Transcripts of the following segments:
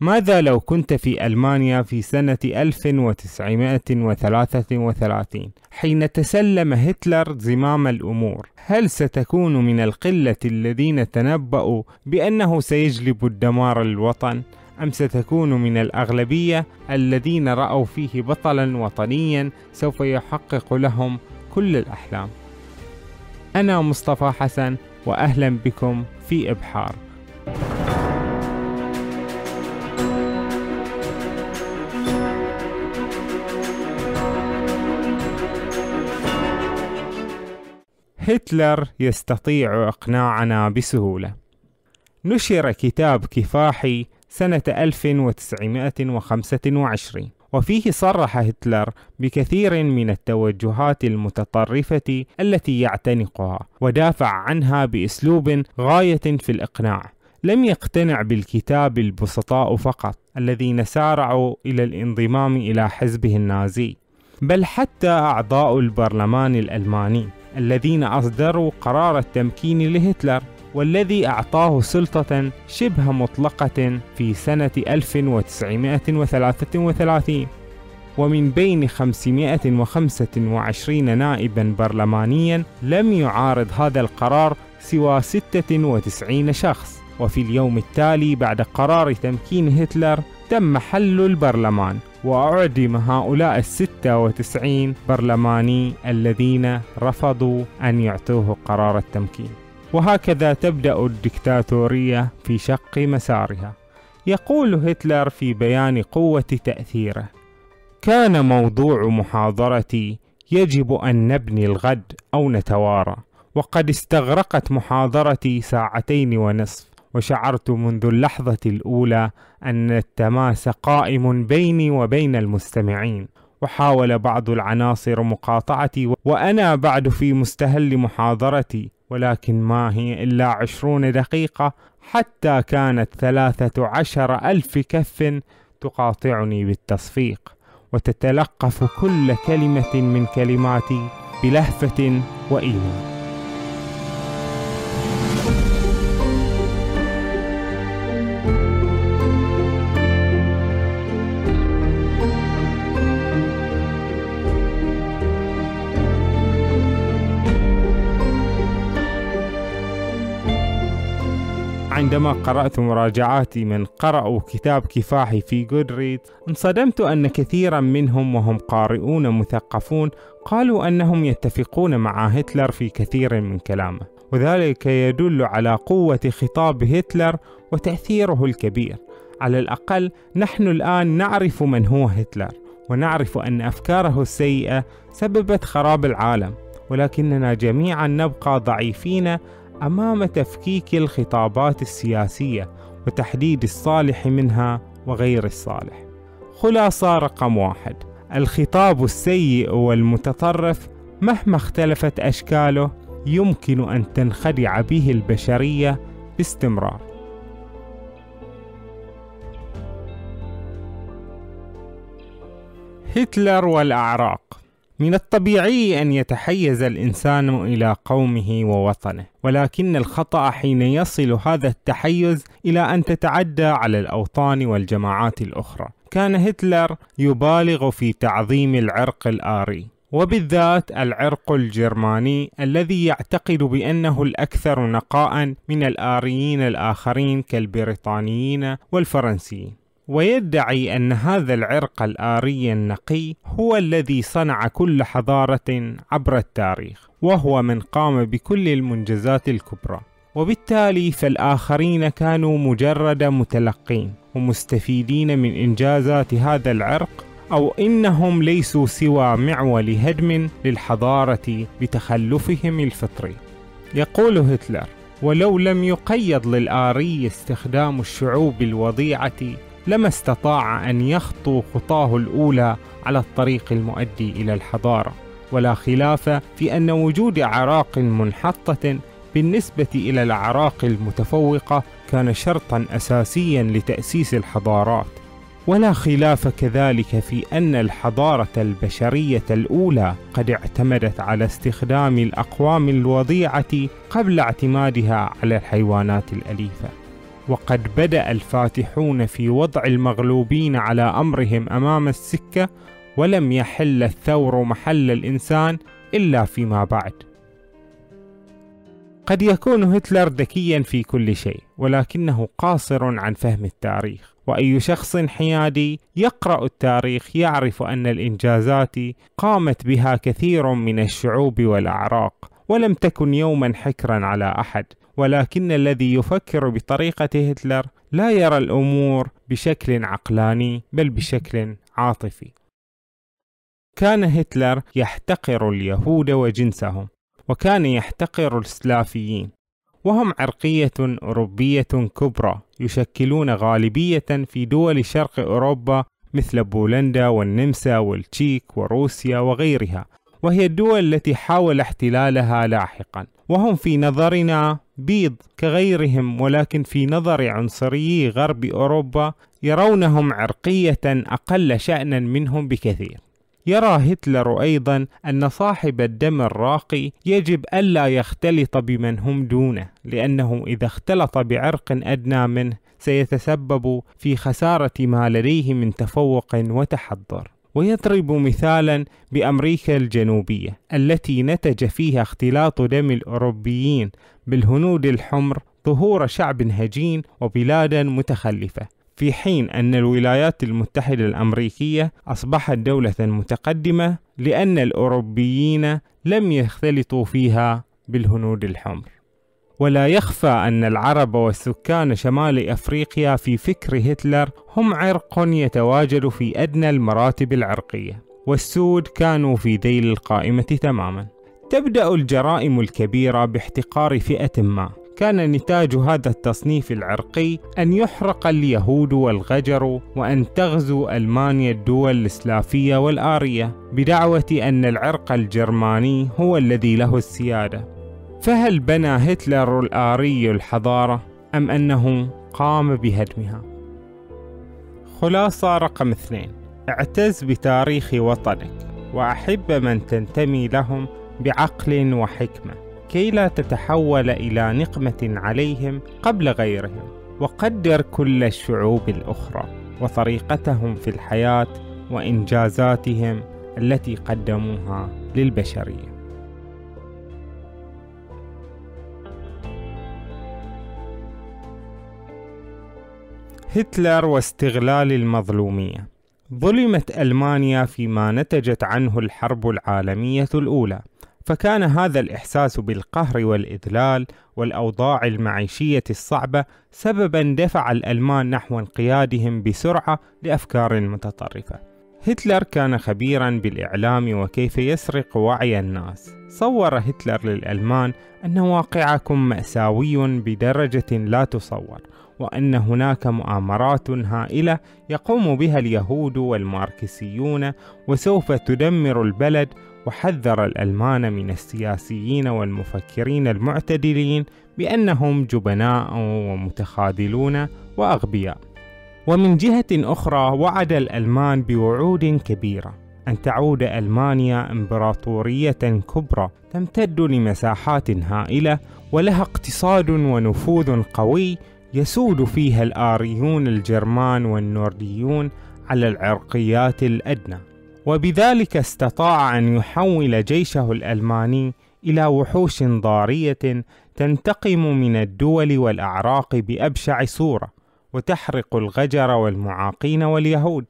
ماذا لو كنت في ألمانيا في سنة 1933 حين تسلم هتلر زمام الأمور؟ هل ستكون من القلة الذين تنبأوا بأنه سيجلب الدمار للوطن؟ أم ستكون من الأغلبية الذين رأوا فيه بطلا وطنيا سوف يحقق لهم كل الأحلام؟ أنا مصطفى حسن وأهلا بكم في إبحار هتلر يستطيع إقناعنا بسهولة. نشر كتاب كفاحي سنة 1925 وفيه صرح هتلر بكثير من التوجهات المتطرفة التي يعتنقها ودافع عنها بأسلوب غاية في الإقناع لم يقتنع بالكتاب البسطاء فقط الذين سارعوا إلى الانضمام إلى حزبه النازي بل حتى أعضاء البرلمان الألماني الذين أصدروا قرار التمكين لهتلر والذي أعطاه سلطة شبه مطلقة في سنة 1933 ومن بين 525 نائبا برلمانيا لم يعارض هذا القرار سوى 96 شخص. وفي اليوم التالي بعد قرار تمكين هتلر تم حل البرلمان. وأعدم هؤلاء الستة وتسعين برلماني الذين رفضوا أن يعطوه قرار التمكين. وهكذا تبدأ الدكتاتورية في شق مسارها. يقول هتلر في بيان قوة تأثيره كان موضوع محاضرتي يجب أن نبني الغد أو نتوارى وقد استغرقت محاضرتي ساعتين ونصف وشعرت منذ اللحظة الأولى أن التماس قائم بيني وبين المستمعين. وحاول بعض العناصر مقاطعتي وأنا بعد في مستهل محاضرتي ولكن ما هي إلا عشرون دقيقة حتى كانت ثلاثة عشر ألف كف تقاطعني بالتصفيق. وتتلقف كل كلمة من كلماتي بلهفة وإيمان. عندما قرأت مراجعات من قرأوا كتاب كفاحي في جودريد انصدمت أن كثيرا منهم وهم قارئون مثقفون قالوا أنهم يتفقون مع هتلر في كثير من كلامه وذلك يدل على قوة خطاب هتلر وتأثيره الكبير. على الأقل نحن الآن نعرف من هو هتلر ونعرف أن أفكاره السيئة سببت خراب العالم ولكننا جميعا نبقى ضعيفين أمام تفكيك الخطابات السياسية وتحديد الصالح منها وغير الصالح. خلاصة رقم واحد. الخطاب السيء والمتطرف مهما اختلفت أشكاله يمكن أن تنخدع به البشرية باستمرار. هتلر والأعراق. من الطبيعي أن يتحيز الإنسان إلى قومه ووطنه، ولكن الخطأ حين يصل هذا التحيز إلى أن تتعدى على الأوطان والجماعات الأخرى. كان هتلر يبالغ في تعظيم العرق الآري، وبالذات العرق الجرماني الذي يعتقد بأنه الأكثر نقاء من الآريين الآخرين كالبريطانيين والفرنسيين. ويدعي أن هذا العرق الآري النقي هو الذي صنع كل حضارة عبر التاريخ وهو من قام بكل المنجزات الكبرى. وبالتالي فالآخرين كانوا مجرد متلقين ومستفيدين من إنجازات هذا العرق أو إنهم ليسوا سوى معول هدم للحضارة بتخلفهم الفطري. يقول هتلر ولو لم يقيد للآري استخدام الشعوب الوضيعة لما استطاع أن يخطو خطاه الأولى على الطريق المؤدي إلى الحضارة. ولا خلاف في أن وجود أعراق منحطة بالنسبة إلى الأعراق المتفوقة كان شرطا أساسيا لتأسيس الحضارات. ولا خلاف كذلك في أن الحضارة البشرية الأولى قد اعتمدت على استخدام الأقوام الوضيعة قبل اعتمادها على الحيوانات الأليفة. وقد بدأ الفاتحون في وضع المغلوبين على أمرهم أمام السكة ولم يحل الثور محل الإنسان إلا فيما بعد. قد يكون هتلر ذكيا في كل شيء ولكنه قاصر عن فهم التاريخ. وأي شخص حيادي يقرأ التاريخ يعرف أن الإنجازات قامت بها كثير من الشعوب والأعراق ولم تكن يوما حكرا على أحد. ولكن الذي يفكر بطريقة هتلر لا يرى الأمور بشكل عقلاني بل بشكل عاطفي. كان هتلر يحتقر اليهود وجنسهم وكان يحتقر السلافيين وهم عرقية أوروبية كبرى يشكلون غالبية في دول شرق أوروبا مثل بولندا والنمسا والتشيك وروسيا وغيرها وهي الدول التي حاول احتلالها لاحقا وهم في نظرنا بيض كغيرهم ولكن في نظر عنصريي غرب أوروبا يرونهم عرقية أقل شأنا منهم بكثير. يرى هتلر أيضا أن صاحب الدم الراقي يجب ألا يختلط بمن هم دونه لأنه إذا اختلط بعرق أدنى منه سيتسبب في خسارة ما لديه من تفوق وتحضر. ويضرب مثالا بأمريكا الجنوبية التي نتج فيها اختلاط دم الأوروبيين بالهنود الحمر ظهور شعب هجين وبلادا متخلفة. في حين أن الولايات المتحدة الأمريكية أصبحت دولة متقدمة لأن الأوروبيين لم يختلطوا فيها بالهنود الحمر. ولا يخفى أن العرب والسكان شمال أفريقيا في فكر هتلر هم عرق يتواجد في أدنى المراتب العرقية والسود كانوا في ذيل القائمة تماما. تبدأ الجرائم الكبيرة باحتقار فئة ما. كان نتاج هذا التصنيف العرقي أن يحرق اليهود والغجر وأن تغزو ألمانيا الدول الإسلافية والآرية بدعوة أن العرق الجرماني هو الذي له السيادة. فهل بنى هتلر الآري الحضارة أم أنه قام بهدمها؟ خلاصة رقم اثنين اعتز بتاريخ وطنك وأحب من تنتمي لهم بعقل وحكمة كي لا تتحول إلى نقمة عليهم قبل غيرهم وقدر كل الشعوب الأخرى وطريقتهم في الحياة وإنجازاتهم التي قدموها للبشرية هتلر واستغلال المظلومية ظلمت ألمانيا فيما نتجت عنه الحرب العالمية الأولى فكان هذا الإحساس بالقهر والإذلال والأوضاع المعيشية الصعبة سببا دفع الألمان نحو انقيادهم بسرعة لأفكار متطرفة. هتلر كان خبيرا بالإعلام وكيف يسرق وعي الناس. صور هتلر للألمان أن واقعكم مأساوي بدرجة لا تصور، وأن هناك مؤامرات هائلة يقوم بها اليهود والماركسيون وسوف تدمر البلد وحذر الألمان من السياسيين والمفكرين المعتدلين بأنهم جبناء ومتخاذلون وأغبياء. ومن جهة أخرى وعد الألمان بوعود كبيرة أن تعود ألمانيا إمبراطورية كبرى تمتد لمساحات هائلة ولها اقتصاد ونفوذ قوي يسود فيها الآريون الجرمان والنورديون على العرقيات الأدنى. وبذلك استطاع أن يحول جيشه الألماني إلى وحوش ضارية تنتقم من الدول والأعراق بأبشع صورة وتحرق الغجر والمعاقين واليهود.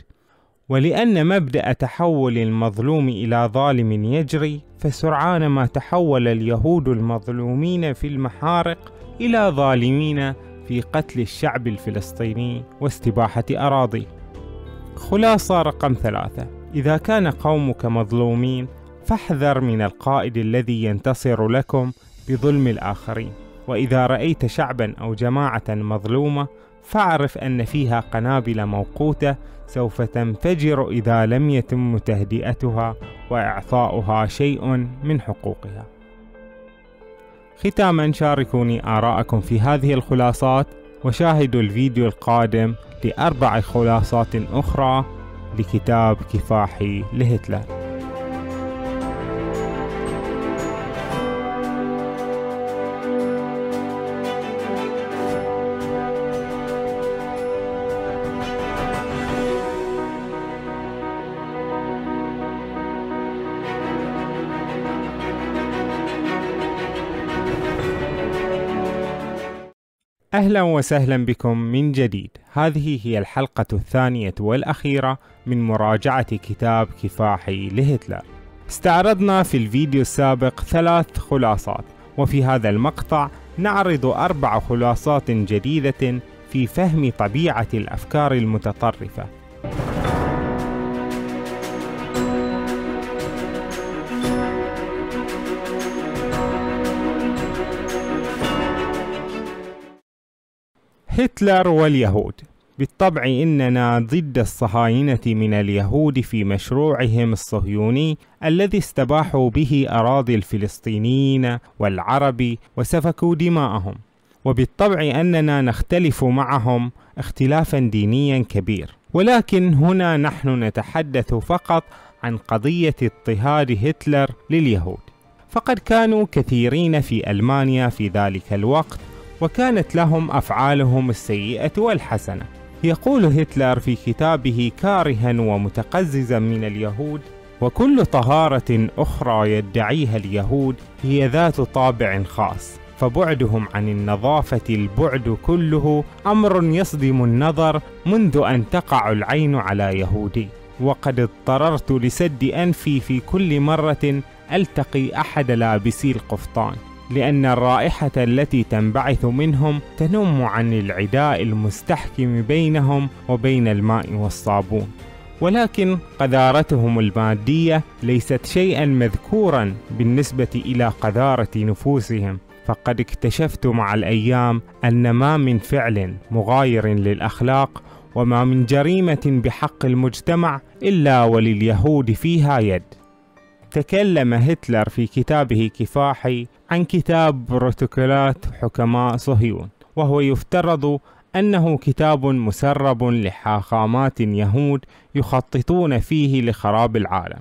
ولأن مبدأ تحول المظلوم إلى ظالم يجري فسرعان ما تحول اليهود المظلومين في المحارق إلى ظالمين في قتل الشعب الفلسطيني واستباحة أراضيه خلاصة رقم ثلاثة. إذا كان قومك مظلومين فاحذر من القائد الذي ينتصر لكم بظلم الآخرين. وإذا رأيت شعبا أو جماعة مظلومة فاعرف أن فيها قنابل موقوتة سوف تنفجر إذا لم يتم تهدئتها وإعطاؤها شيء من حقوقها. ختاما شاركوني آراءكم في هذه الخلاصات وشاهدوا الفيديو القادم لأربع خلاصات أخرى لكتاب كفاحي لهتلر. أهلا وسهلا بكم من جديد. هذه هي الحلقة الثانية والأخيرة من مراجعة كتاب كفاحي لهتلر. استعرضنا في الفيديو السابق ثلاث خلاصات وفي هذا المقطع نعرض أربع خلاصات جديدة في فهم طبيعة الأفكار المتطرفة. هتلر واليهود. بالطبع إننا ضد الصهاينة من اليهود في مشروعهم الصهيوني الذي استباحوا به أراضي الفلسطينيين والعرب وسفكوا دماءهم. وبالطبع أننا نختلف معهم اختلافا دينيا كبير. ولكن هنا نحن نتحدث فقط عن قضية اضطهاد هتلر لليهود. فقد كانوا كثيرين في ألمانيا في ذلك الوقت وكانت لهم أفعالهم السيئة والحسنة. يقول هتلر في كتابه كارها ومتقززا من اليهود وكل طهارة أخرى يدعيها اليهود هي ذات طابع خاص فبعدهم عن النظافة البعد كله أمر يصدم النظر منذ أن تقع العين على يهودي. وقد اضطررت لسد أنفي في كل مرة ألتقي أحد لابسي القفطان. لأن الرائحة التي تنبعث منهم تنم عن العداء المستحكم بينهم وبين الماء والصابون. ولكن قذارتهم المادية ليست شيئا مذكورا بالنسبة إلى قذارة نفوسهم. فقد اكتشفت مع الأيام أن ما من فعل مغاير للأخلاق وما من جريمة بحق المجتمع إلا ولليهود فيها يد. تكلم هتلر في كتابه كفاحي عن كتاب بروتوكولات حكماء صهيون وهو يفترض أنه كتاب مسرب لحاخامات يهود يخططون فيه لخراب العالم.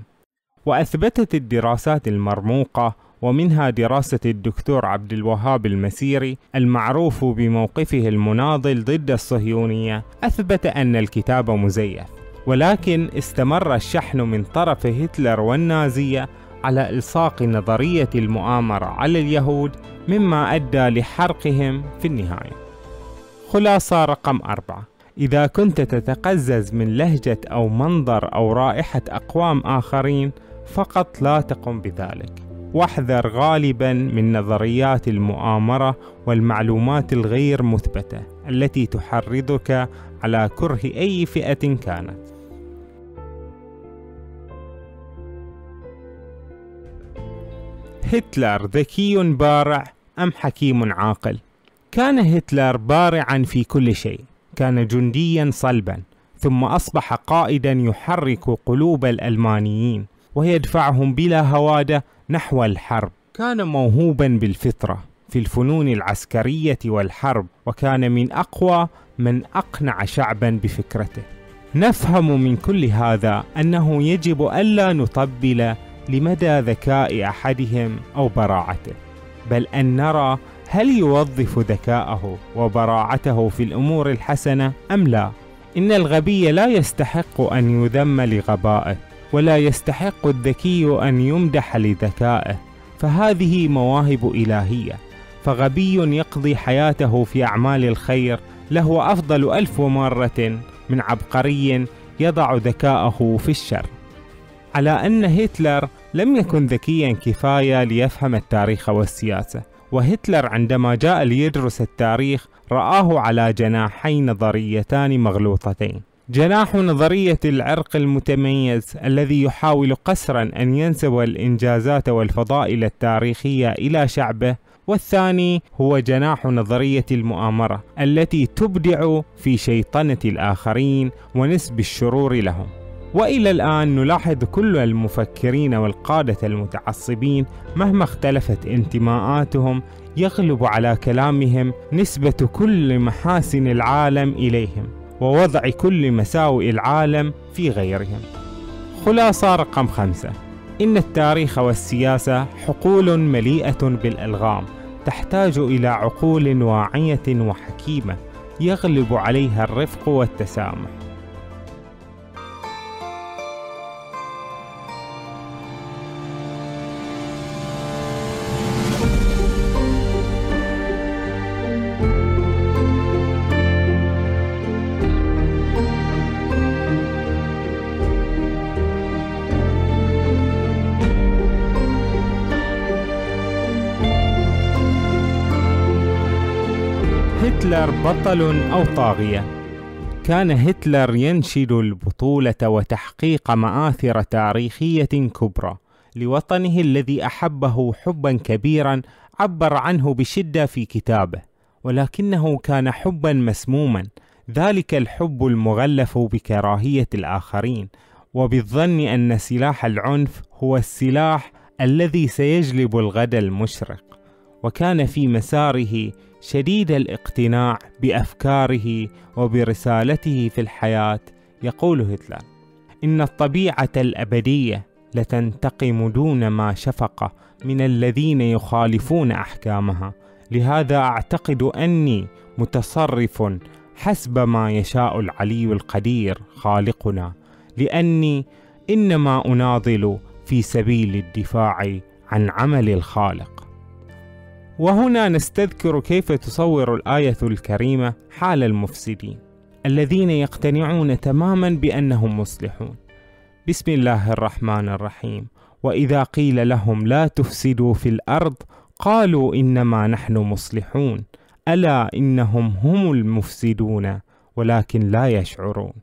وأثبتت الدراسات المرموقة ومنها دراسة الدكتور عبد الوهاب المسيري المعروف بموقفه المناضل ضد الصهيونية أثبت أن الكتاب مزيف. ولكن استمر الشحن من طرف هتلر والنازية على إلصاق نظرية المؤامرة على اليهود مما أدى لحرقهم في النهاية. خلاصة رقم أربعة إذا كنت تتقزز من لهجة أو منظر أو رائحة أقوام آخرين فقط لا تقم بذلك. واحذر غالبا من نظريات المؤامرة والمعلومات الغير مثبتة التي تحرضك على كره أي فئة كانت. هتلر ذكي بارع أم حكيم عاقل؟ كان هتلر بارعا في كل شيء كان جنديا صلبا ثم أصبح قائدا يحرك قلوب الألمانيين ويدفعهم بلا هوادة نحو الحرب كان موهوبا بالفطرة في الفنون العسكرية والحرب وكان من أقوى من أقنع شعبا بفكرته نفهم من كل هذا أنه يجب ألا نطبل لمدى ذكاء أحدهم أو براعته بل أن نرى هل يوظف ذكاءه وبراعته في الأمور الحسنة أم لا. إن الغبي لا يستحق أن يذم لغبائه ولا يستحق الذكي أن يمدح لذكائه فهذه مواهب إلهية. فغبي يقضي حياته في أعمال الخير له أفضل ألف مرة من عبقري يضع ذكاءه في الشر. على أن هتلر لم يكن ذكيا كفاية ليفهم التاريخ والسياسة. وهتلر عندما جاء ليدرس التاريخ رآه على جناحي نظريتان مغلوطتين. جناح نظرية العرق المتميز الذي يحاول قسرا أن ينسب الإنجازات والفضائل التاريخية إلى شعبه والثاني هو جناح نظرية المؤامرة التي تبدع في شيطنة الآخرين ونسب الشرور لهم. وإلى الآن نلاحظ كل المفكرين والقادة المتعصبين مهما اختلفت انتماءاتهم يغلب على كلامهم نسبة كل محاسن العالم إليهم ووضع كل مساوئ العالم في غيرهم. خلاصة رقم خمسة. إن التاريخ والسياسة حقول مليئة بالألغام تحتاج إلى عقول واعية وحكيمة يغلب عليها الرفق والتسامح. هتلر بطل أو طاغية؟ كان هتلر ينشد البطولة وتحقيق مآثر تاريخية كبرى لوطنه الذي أحبه حبا كبيرا عبر عنه بشدة في كتابه ولكنه كان حبا مسموما ذلك الحب المغلف بكراهية الآخرين وبالظن أن سلاح العنف هو السلاح الذي سيجلب الغد المشرق وكان في مساره شديد الاقتناع بأفكاره وبرسالته في الحياة يقول هتلر. إن الطبيعة الأبدية لتنتقم دون ما شفقه من الذين يخالفون أحكامها. لهذا أعتقد أني متصرف حسب ما يشاء العلي القدير خالقنا. لأني إنما أناضل في سبيل الدفاع عن عمل الخالق. وهنا نستذكر كيف تصور الآية الكريمة حال المفسدين الذين يقتنعون تماما بأنهم مصلحون. بسم الله الرحمن الرحيم. وإذا قيل لهم لا تفسدوا في الأرض قالوا إنما نحن مصلحون. ألا إنهم هم المفسدون ولكن لا يشعرون.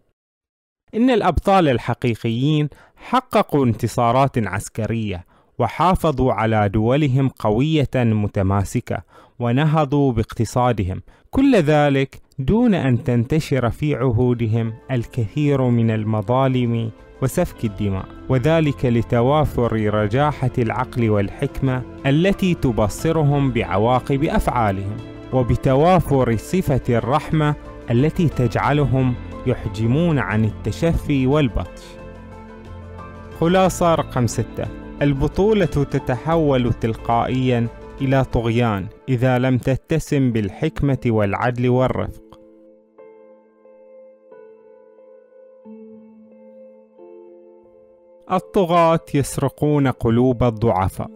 إن الأبطال الحقيقيين حققوا انتصارات عسكرية وحافظوا على دولهم قوية متماسكة ونهضوا باقتصادهم. كل ذلك دون أن تنتشر في عهودهم الكثير من المظالم وسفك الدماء وذلك لتوافر رجاحة العقل والحكمة التي تبصرهم بعواقب أفعالهم وبتوافر صفة الرحمة التي تجعلهم يحجمون عن التشفي والبطش. خلاصة رقم ستة. البطولة تتحول تلقائيا إلى طغيان إذا لم تتسم بالحكمة والعدل والرفق. الطغاة يسرقون قلوب الضعفاء.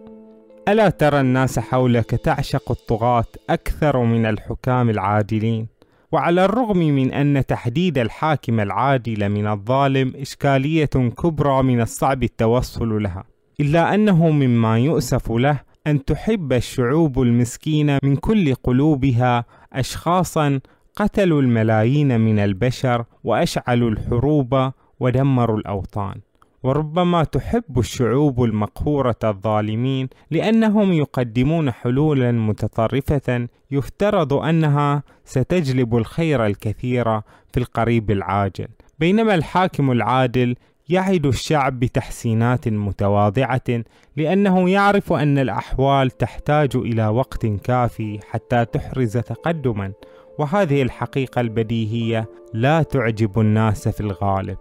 ألا ترى الناس حولك تعشق الطغاة أكثر من الحكام العادلين؟ وعلى الرغم من أن تحديد الحاكم العادل من الظالم إشكالية كبرى من الصعب التوصل لها إلا أنه مما يؤسف له أن تحب الشعوب المسكينة من كل قلوبها أشخاصا قتلوا الملايين من البشر وأشعلوا الحروب ودمروا الأوطان. وربما تحب الشعوب المقهورة الظالمين لأنهم يقدمون حلولا متطرفة يفترض أنها ستجلب الخير الكثير في القريب العاجل. بينما الحاكم العادل يعد الشعب بتحسينات متواضعة لأنه يعرف أن الأحوال تحتاج إلى وقت كافي حتى تحرز تقدما وهذه الحقيقة البديهية لا تعجب الناس في الغالب.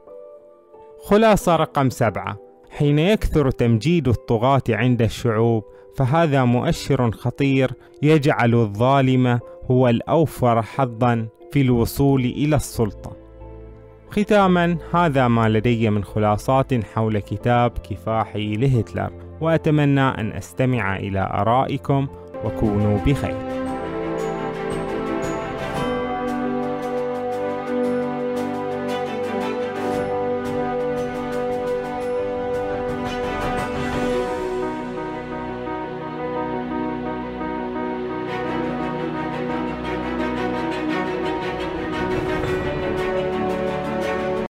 خلاصة رقم سبعة. حين يكثر تمجيد الطغاة عند الشعوب فهذا مؤشر خطير يجعل الظالم هو الأوفر حظا في الوصول إلى السلطة. ختاما هذا ما لدي من خلاصات حول كتاب كفاحي لهتلر وأتمنى أن أستمع إلى آرائكم وكونوا بخير.